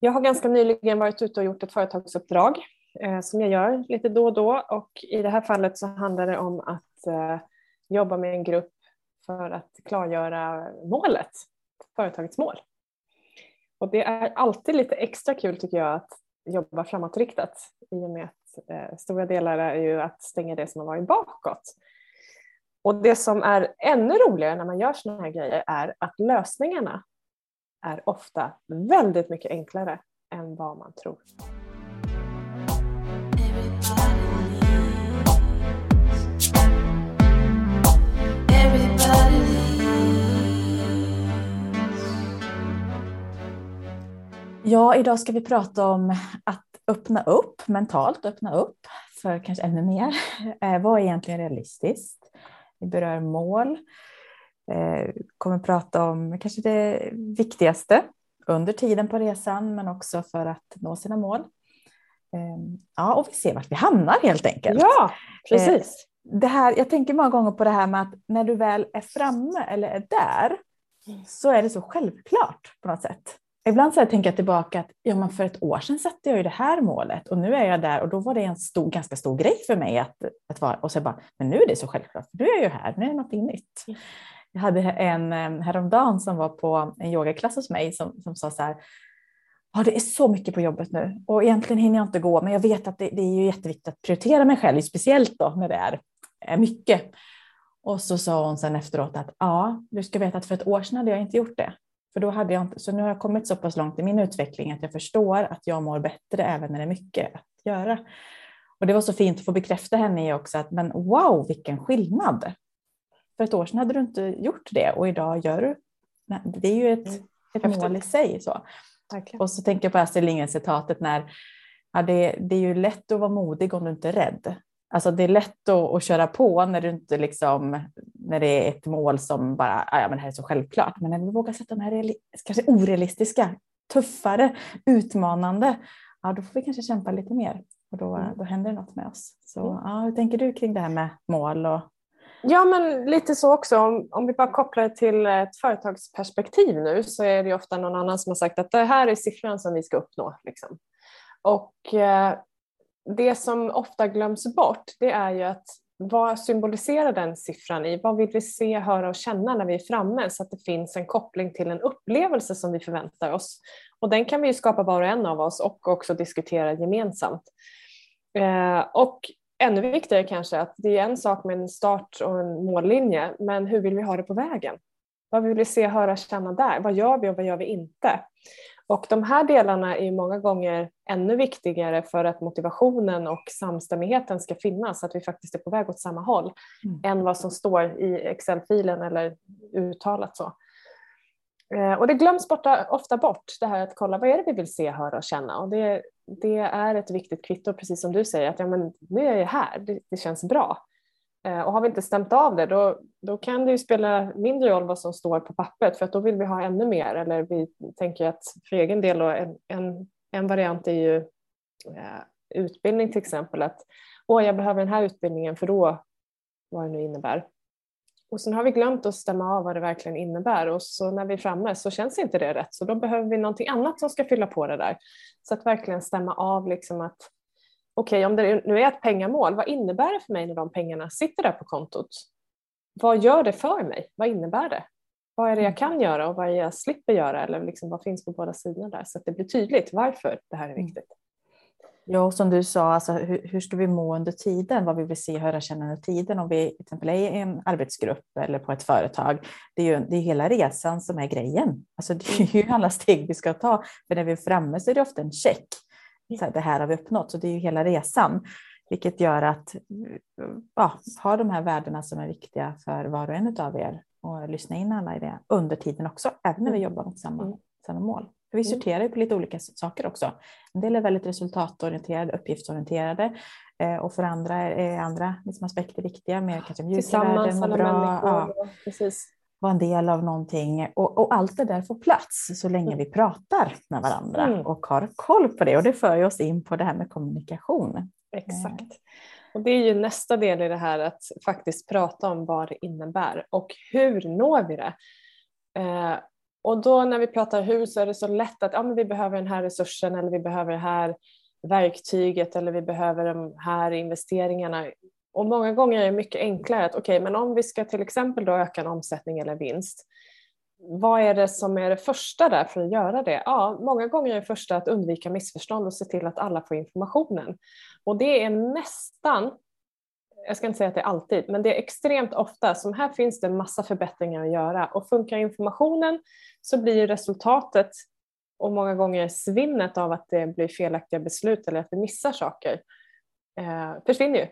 Jag har ganska nyligen varit ute och gjort ett företagsuppdrag eh, som jag gör lite då och då och i det här fallet så handlar det om att eh, jobba med en grupp för att klargöra målet, företagets mål. Och det är alltid lite extra kul tycker jag att jobba framåtriktat i och med att eh, stora delar är ju att stänga det som har varit bakåt. Och det som är ännu roligare när man gör sådana här grejer är att lösningarna är ofta väldigt mycket enklare än vad man tror. Ja, idag ska vi prata om att öppna upp mentalt, öppna upp för kanske ännu mer. Eh, vad är egentligen realistiskt? Vi berör mål, kommer prata om kanske det viktigaste under tiden på resan, men också för att nå sina mål. Eh, ja, och vi ser vart vi hamnar helt enkelt. Ja, precis. Det här, jag tänker många gånger på det här med att när du väl är framme eller är där så är det så självklart på något sätt. Ibland så jag tänker jag tillbaka att ja, men för ett år sedan satte jag ju det här målet och nu är jag där och då var det en stor, ganska stor grej för mig att, att vara och så bara, men nu är det så självklart, nu är jag ju här, nu är det någonting nytt. Jag hade en eh, häromdagen som var på en yogaklass hos mig som, som sa så här, ja, det är så mycket på jobbet nu och egentligen hinner jag inte gå, men jag vet att det, det är ju jätteviktigt att prioritera mig själv, speciellt då när det är, är mycket. Och så sa hon sen efteråt att ja, du ska veta att för ett år sedan hade jag inte gjort det. För då hade jag inte, så nu har jag kommit så pass långt i min utveckling att jag förstår att jag mår bättre även när det är mycket att göra. Och det var så fint att få bekräfta henne i också att men wow vilken skillnad. För ett år sedan hade du inte gjort det och idag gör du. Det är ju ett, mm. ett mål i sig. Så. Och så tänker jag på Astrid Lindgren-citatet när ja, det, det är ju lätt att vara modig om du inte är rädd. Alltså det är lätt att, att, köra på när, du inte liksom, när det är ett mål som bara, ah, ja men det här är så självklart. Men när vi vågar sätta de här kanske orealistiska, tuffare, utmanande, ja då får vi kanske kämpa lite mer. Och då, mm. då händer det något med oss. Så mm. ja, hur tänker du kring det här med mål? Och... Ja men lite så också, om, om vi bara kopplar det till ett företagsperspektiv nu så är det ofta någon annan som har sagt att det här är siffran som vi ska uppnå. Liksom. Och eh, det som ofta glöms bort det är ju att vad symboliserar den siffran i? Vad vill vi se, höra och känna när vi är framme så att det finns en koppling till en upplevelse som vi förväntar oss. Och den kan vi ju skapa var och en av oss och också diskutera gemensamt. Eh, och ännu viktigare kanske att det är en sak med en start och en mållinje men hur vill vi ha det på vägen? Vad vill vi se, höra, känna där? Vad gör vi och vad gör vi inte? Och de här delarna är många gånger ännu viktigare för att motivationen och samstämmigheten ska finnas, att vi faktiskt är på väg åt samma håll, mm. än vad som står i Excel-filen eller uttalat så. Eh, och det glöms borta, ofta bort, det här att kolla vad är det vi vill se, höra och känna. Och det, det är ett viktigt kvitto, precis som du säger, att ja, men nu är jag här, det, det känns bra. Eh, och har vi inte stämt av det då, då kan det ju spela mindre roll vad som står på pappret för att då vill vi ha ännu mer. Eller vi tänker att för egen del en, en, en variant är ju eh, utbildning till exempel. Att Åh, jag behöver den här utbildningen för då, vad det nu innebär. Och sen har vi glömt att stämma av vad det verkligen innebär och så när vi är framme så känns inte det rätt så då behöver vi någonting annat som ska fylla på det där. Så att verkligen stämma av liksom att okej, okay, om det nu är ett pengamål, vad innebär det för mig när de pengarna sitter där på kontot? Vad gör det för mig? Vad innebär det? Vad är det jag mm. kan göra och vad är det jag slipper göra? Eller liksom, vad finns på båda sidorna där? Så att det blir tydligt varför det här är mm. viktigt. Ja, som du sa, alltså, hur, hur ska vi må under tiden? Vad vill vi se, höra, känna under tiden? Om vi till exempel är i en arbetsgrupp eller på ett företag. Det är ju det är hela resan som är grejen. Alltså, det är ju alla steg vi ska ta. För när vi är framme så är det ofta en check så här, det här har vi uppnått. Så det är ju hela resan, vilket gör att ja, ha de här värdena som är viktiga för var och en av er och lyssna in alla i det under tiden också, även när vi mm. jobbar mot samma, mm. samma mål. Vi mm. sorterar ju på lite olika saker också. En del är väldigt resultatorienterade, uppgiftsorienterade eh, och för andra är andra liksom aspekter viktiga, mer kanske mjuka värden, bra. Människor, ja. Precis vara en del av någonting och, och, allt det där får plats så länge mm. vi pratar med varandra mm. och har koll på det och det för oss in på det här med kommunikation. Exakt. Och det är ju nästa del i det här att faktiskt prata om vad det innebär och hur når vi det? Och då när vi pratar hur så är det så lätt att ja, men vi behöver den här resursen eller vi behöver det här verktyget eller vi behöver de här investeringarna. Och många gånger är det mycket enklare att okej, okay, men om vi ska till exempel då öka en omsättning eller vinst, vad är det som är det första där för att göra det? Ja, många gånger är det första att undvika missförstånd och se till att alla får informationen. Och det är nästan, jag ska inte säga att det är alltid, men det är extremt ofta som här finns det massa förbättringar att göra och funkar informationen så blir resultatet och många gånger svinnet av att det blir felaktiga beslut eller att vi missar saker eh, försvinner ju.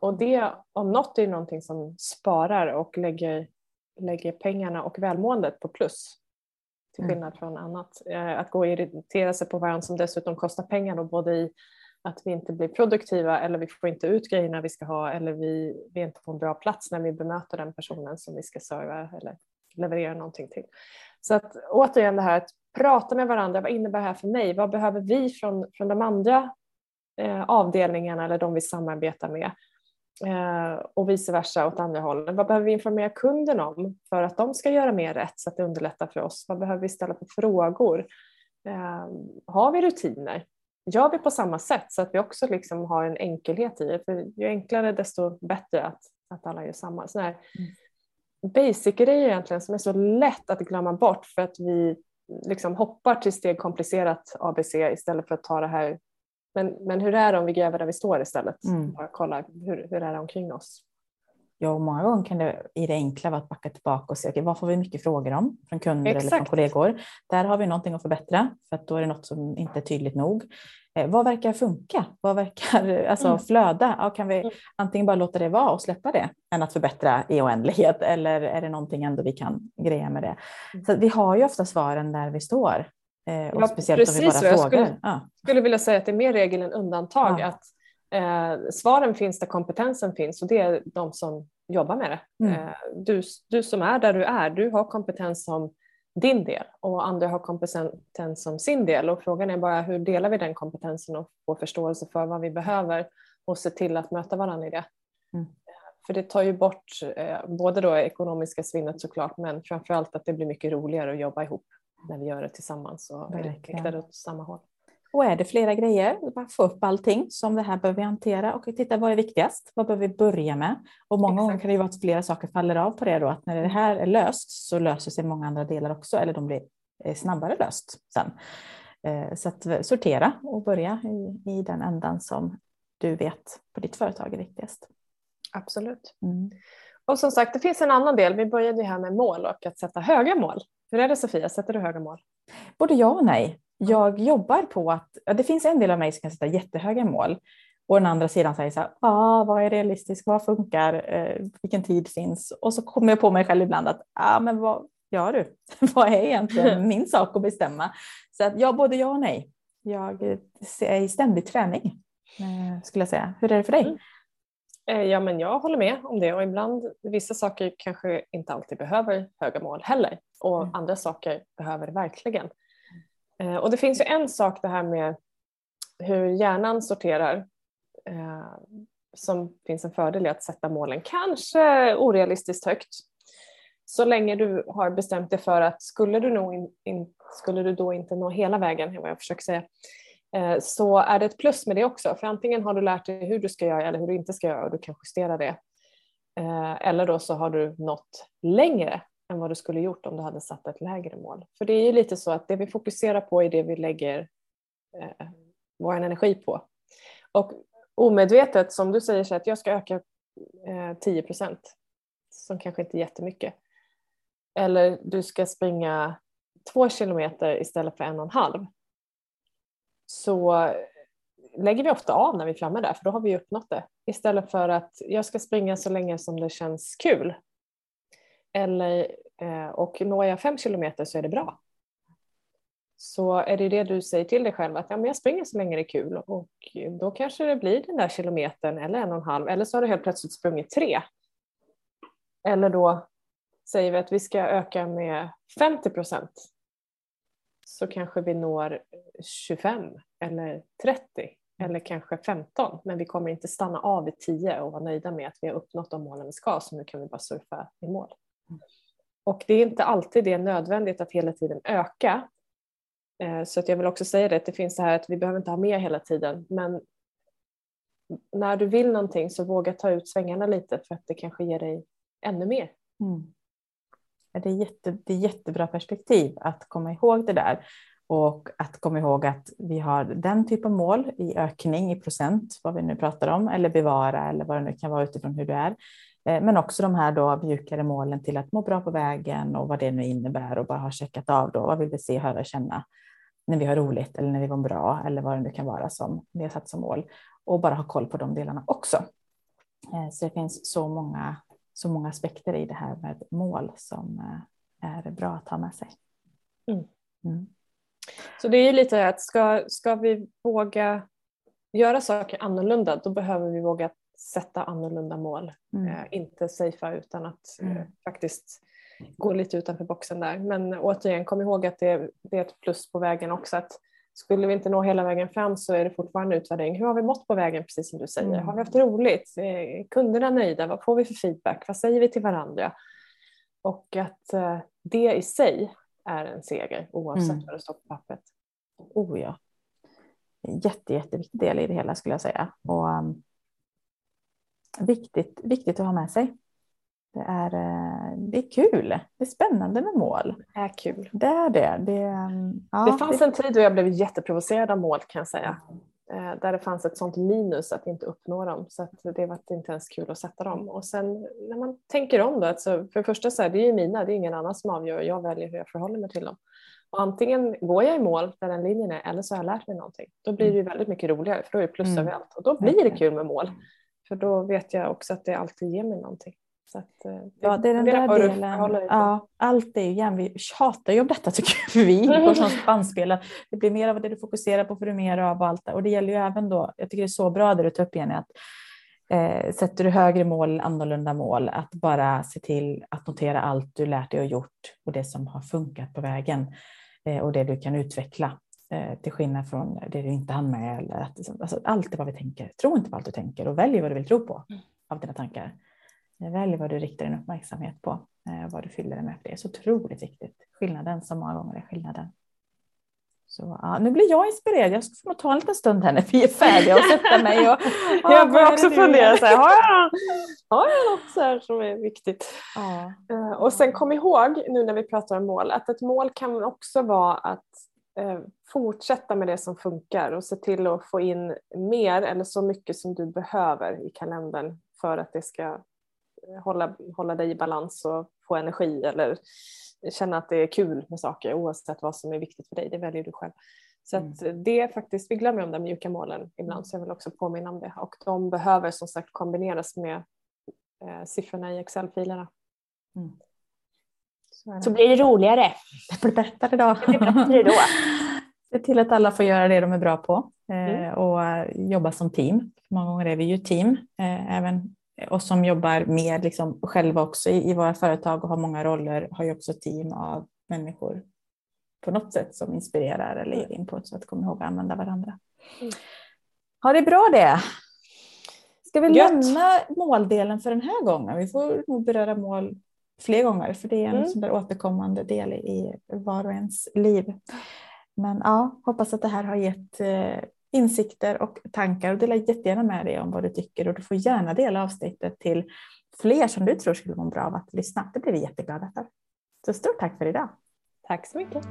Och det om något är någonting som sparar och lägger, lägger pengarna och välmåendet på plus. Till mm. skillnad från annat. Eh, att gå och irritera sig på varandra som dessutom kostar pengar då, både i att vi inte blir produktiva eller vi får inte ut grejerna vi ska ha eller vi, vi inte på en bra plats när vi bemöter den personen som vi ska serva eller leverera någonting till. Så att återigen det här att prata med varandra, vad innebär det här för mig? Vad behöver vi från, från de andra eh, avdelningarna eller de vi samarbetar med? Eh, och vice versa åt andra hållet. Vad behöver vi informera kunden om för att de ska göra mer rätt så att det underlättar för oss? Vad behöver vi ställa för frågor? Eh, har vi rutiner? Gör vi på samma sätt så att vi också liksom har en enkelhet i det? För ju enklare desto bättre att, att alla gör samma. Så här, mm basic-grejer egentligen som är så lätt att glömma bort för att vi liksom hoppar till steg komplicerat ABC istället för att ta det här. Men, men hur är det om vi gräver där vi står istället? Mm. Bara kolla hur, hur är det omkring oss? Ja, och många gånger kan det i det enkla vara att backa tillbaka och se okay, vad får vi mycket frågor om från kunder Exakt. eller från kollegor. Där har vi någonting att förbättra för att då är det något som inte är tydligt nog. Eh, vad verkar funka? Vad verkar alltså, mm. flöda? Ja, kan vi mm. antingen bara låta det vara och släppa det än att förbättra i oändlighet eller är det någonting ändå vi kan greja med det? Mm. Så vi har ju ofta svaren där vi står. Eh, och ja, speciellt precis, om vi bara jag frågar. Skulle, ja. skulle vilja säga att det är mer regel än undantag. Ja. Att, eh, svaren finns där kompetensen finns och det är de som jobbar med det. Mm. Eh, du, du som är där du är, du har kompetens som din del och andra har kompetens som sin del och frågan är bara hur delar vi den kompetensen och får förståelse för vad vi behöver och se till att möta varandra i det. Mm. För det tar ju bort eh, både då ekonomiska svinnet såklart men framförallt att det blir mycket roligare att jobba ihop när vi gör det tillsammans och är riktade åt samma håll. Och är det flera grejer, bara få upp allting som det här behöver vi hantera och titta vad är viktigast? Vad behöver vi börja med? Och många Exakt. gånger kan det vara att flera saker faller av på det då, att när det här är löst så löser sig många andra delar också, eller de blir eh, snabbare löst sen. Eh, så att sortera och börja i, i den ändan som du vet på ditt företag är viktigast. Absolut. Mm. Och som sagt, det finns en annan del. Vi började ju här med mål och att sätta höga mål. Hur är det Sofia, sätter du höga mål? Både ja och nej jag jobbar på att, ja, det finns en del av mig som kan sätta jättehöga mål och den andra sidan säger så här, ah, vad är realistiskt, vad funkar, eh, vilken tid finns? Och så kommer jag på mig själv ibland att, ah, men vad gör du? vad är egentligen min sak att bestämma? Så att ja, både ja och nej. Jag är i ständig träning eh, skulle jag säga. Hur är det för dig? Mm. Eh, ja, men jag håller med om det och ibland vissa saker kanske inte alltid behöver höga mål heller och mm. andra saker behöver verkligen. Eh, och det finns ju en sak det här med hur hjärnan sorterar eh, som finns en fördel i att sätta målen kanske orealistiskt högt. Så länge du har bestämt dig för att skulle du, nog in, in, skulle du då inte nå hela vägen, vad jag försöker säga, eh, så är det ett plus med det också. För antingen har du lärt dig hur du ska göra eller hur du inte ska göra och du kan justera det. Eh, eller då så har du nått längre än vad du skulle gjort om du hade satt ett lägre mål. För det är ju lite så att det vi fokuserar på är det vi lägger eh, vår energi på. Och omedvetet, som du säger så att jag ska öka eh, 10 procent, som kanske inte är jättemycket. Eller du ska springa två kilometer istället för en och en halv. Så lägger vi ofta av när vi är framme där, för då har vi uppnått det. Istället för att jag ska springa så länge som det känns kul eller, eh, och når jag fem kilometer så är det bra. Så är det det du säger till dig själv att ja, men jag springer så länge det är kul och då kanske det blir den där kilometern eller en och en halv eller så har du helt plötsligt sprungit tre. Eller då säger vi att vi ska öka med 50 procent så kanske vi når 25 eller 30 eller kanske 15 men vi kommer inte stanna av vid 10 och vara nöjda med att vi har uppnått de målen vi ska så nu kan vi bara surfa i mål. Och det är inte alltid det är nödvändigt att hela tiden öka. Eh, så att jag vill också säga det, att det finns det här att vi behöver inte ha mer hela tiden. Men när du vill någonting så våga ta ut svängarna lite för att det kanske ger dig ännu mer. Mm. Det, är jätte, det är jättebra perspektiv att komma ihåg det där. Och att komma ihåg att vi har den typ av mål i ökning i procent, vad vi nu pratar om, eller bevara eller vad det nu kan vara utifrån hur du är. Eh, men också de här då mjukare målen till att må bra på vägen och vad det nu innebär och bara ha checkat av då. Vad vill vi se, höra, känna när vi har roligt eller när vi var bra eller vad det nu kan vara som vi har satt som mål och bara ha koll på de delarna också. Eh, så det finns så många, så många aspekter i det här med mål som eh, är bra att ha med sig. Mm. Mm. Så det är ju lite att ska, ska vi våga göra saker annorlunda då behöver vi våga sätta annorlunda mål. Mm. Eh, inte safea utan att eh, mm. faktiskt gå lite utanför boxen där. Men återigen, kom ihåg att det, det, är ett plus på vägen också. Att skulle vi inte nå hela vägen fram så är det fortfarande utvärdering. Hur har vi mått på vägen precis som du säger? Mm. Har vi haft roligt? Är kunderna nöjda? Vad får vi för feedback? Vad säger vi till varandra? Och att eh, det i sig är en seger oavsett mm. vad det står på pappret. Oh ja. Jätte, jätteviktig del i det hela skulle jag säga. Och, um, viktigt, viktigt att ha med sig. Det är, eh, det är kul. Det är spännande med mål. Det är kul. Det är det. Det, um, ja, det fanns det... en tid då jag blev jätteprovocerad av mål kan jag säga. Eh, där det fanns ett sånt minus att inte uppnå dem så att det var inte ens kul att sätta dem. Och sen när man tänker om då, alltså för det första så är det ju mina, det är ingen annan som avgör, jag väljer hur jag förhåller mig till dem. Och antingen går jag i mål där den linjen är eller så har jag lärt mig någonting. Då blir det ju väldigt mycket roligare för då är det plus mm. överallt och då blir det kul med mål. För då vet jag också att det alltid ger mig någonting. Så att, eh, ja, det är den där delen. Ja, allt är ju igen, vi tjatar ju om detta tycker vi på som spanspelare. Det blir mer av det du fokuserar på för du mer av allt det. Och det gäller ju även då, jag tycker det är så bra det du tar upp Jenny, att eh, sätter du högre mål, annorlunda mål, att bara se till att notera allt du lärt dig och gjort och det som har funkat på vägen eh, och det du kan utveckla eh, till skillnad från det du inte hann med. Eller att, alltså, allt är vad vi tänker. Tro inte på allt du tänker och välj vad du vill tro på mm. av dina tankar. Välj vad du riktar din uppmärksamhet på, eh, vad du fyller det med. det är så otroligt viktigt. Skillnaden som många gånger är skillnaden. Så, ja, nu blir jag inspirerad. Jag ska ta en liten stund här när vi är färdiga och sätta mig. Och, jag börjar också fundera, så här, har, jag, har jag något så här som är viktigt? Ja. Uh, och sen kom ihåg nu när vi pratar om mål att ett mål kan också vara att fortsätta med det som funkar och se till att få in mer eller så mycket som du behöver i kalendern för att det ska hålla, hålla dig i balans och få energi eller känna att det är kul med saker oavsett vad som är viktigt för dig. Det väljer du själv. Så mm. det är faktiskt, vi glömmer om de mjuka målen ibland så jag vill också påminna om det. Och de behöver som sagt kombineras med eh, siffrorna i Excel-filerna. Mm. Så, så, blir det roligare. Det blir bättre då. Det blir bättre då. Se till att alla får göra det de är bra på eh, mm. och eh, jobba som team. Många gånger är vi ju team, eh, även och som jobbar mer liksom själva också i, i våra företag och har många roller har ju också team av människor på något sätt som inspirerar eller ger input så att komma ihåg att använda varandra. Mm. Ha det bra det. Ska vi Gött. lämna måldelen för den här gången? Vi får nog beröra mål fler gånger för det är en mm. sån där återkommande del i var och ens liv. Men ja, hoppas att det här har gett eh, insikter och tankar och dela jättegärna med dig om vad du tycker och du får gärna dela avsnittet till fler som du tror skulle må bra av att lyssna. Det blir vi jätteglada för. Så stort tack för idag. Tack så mycket.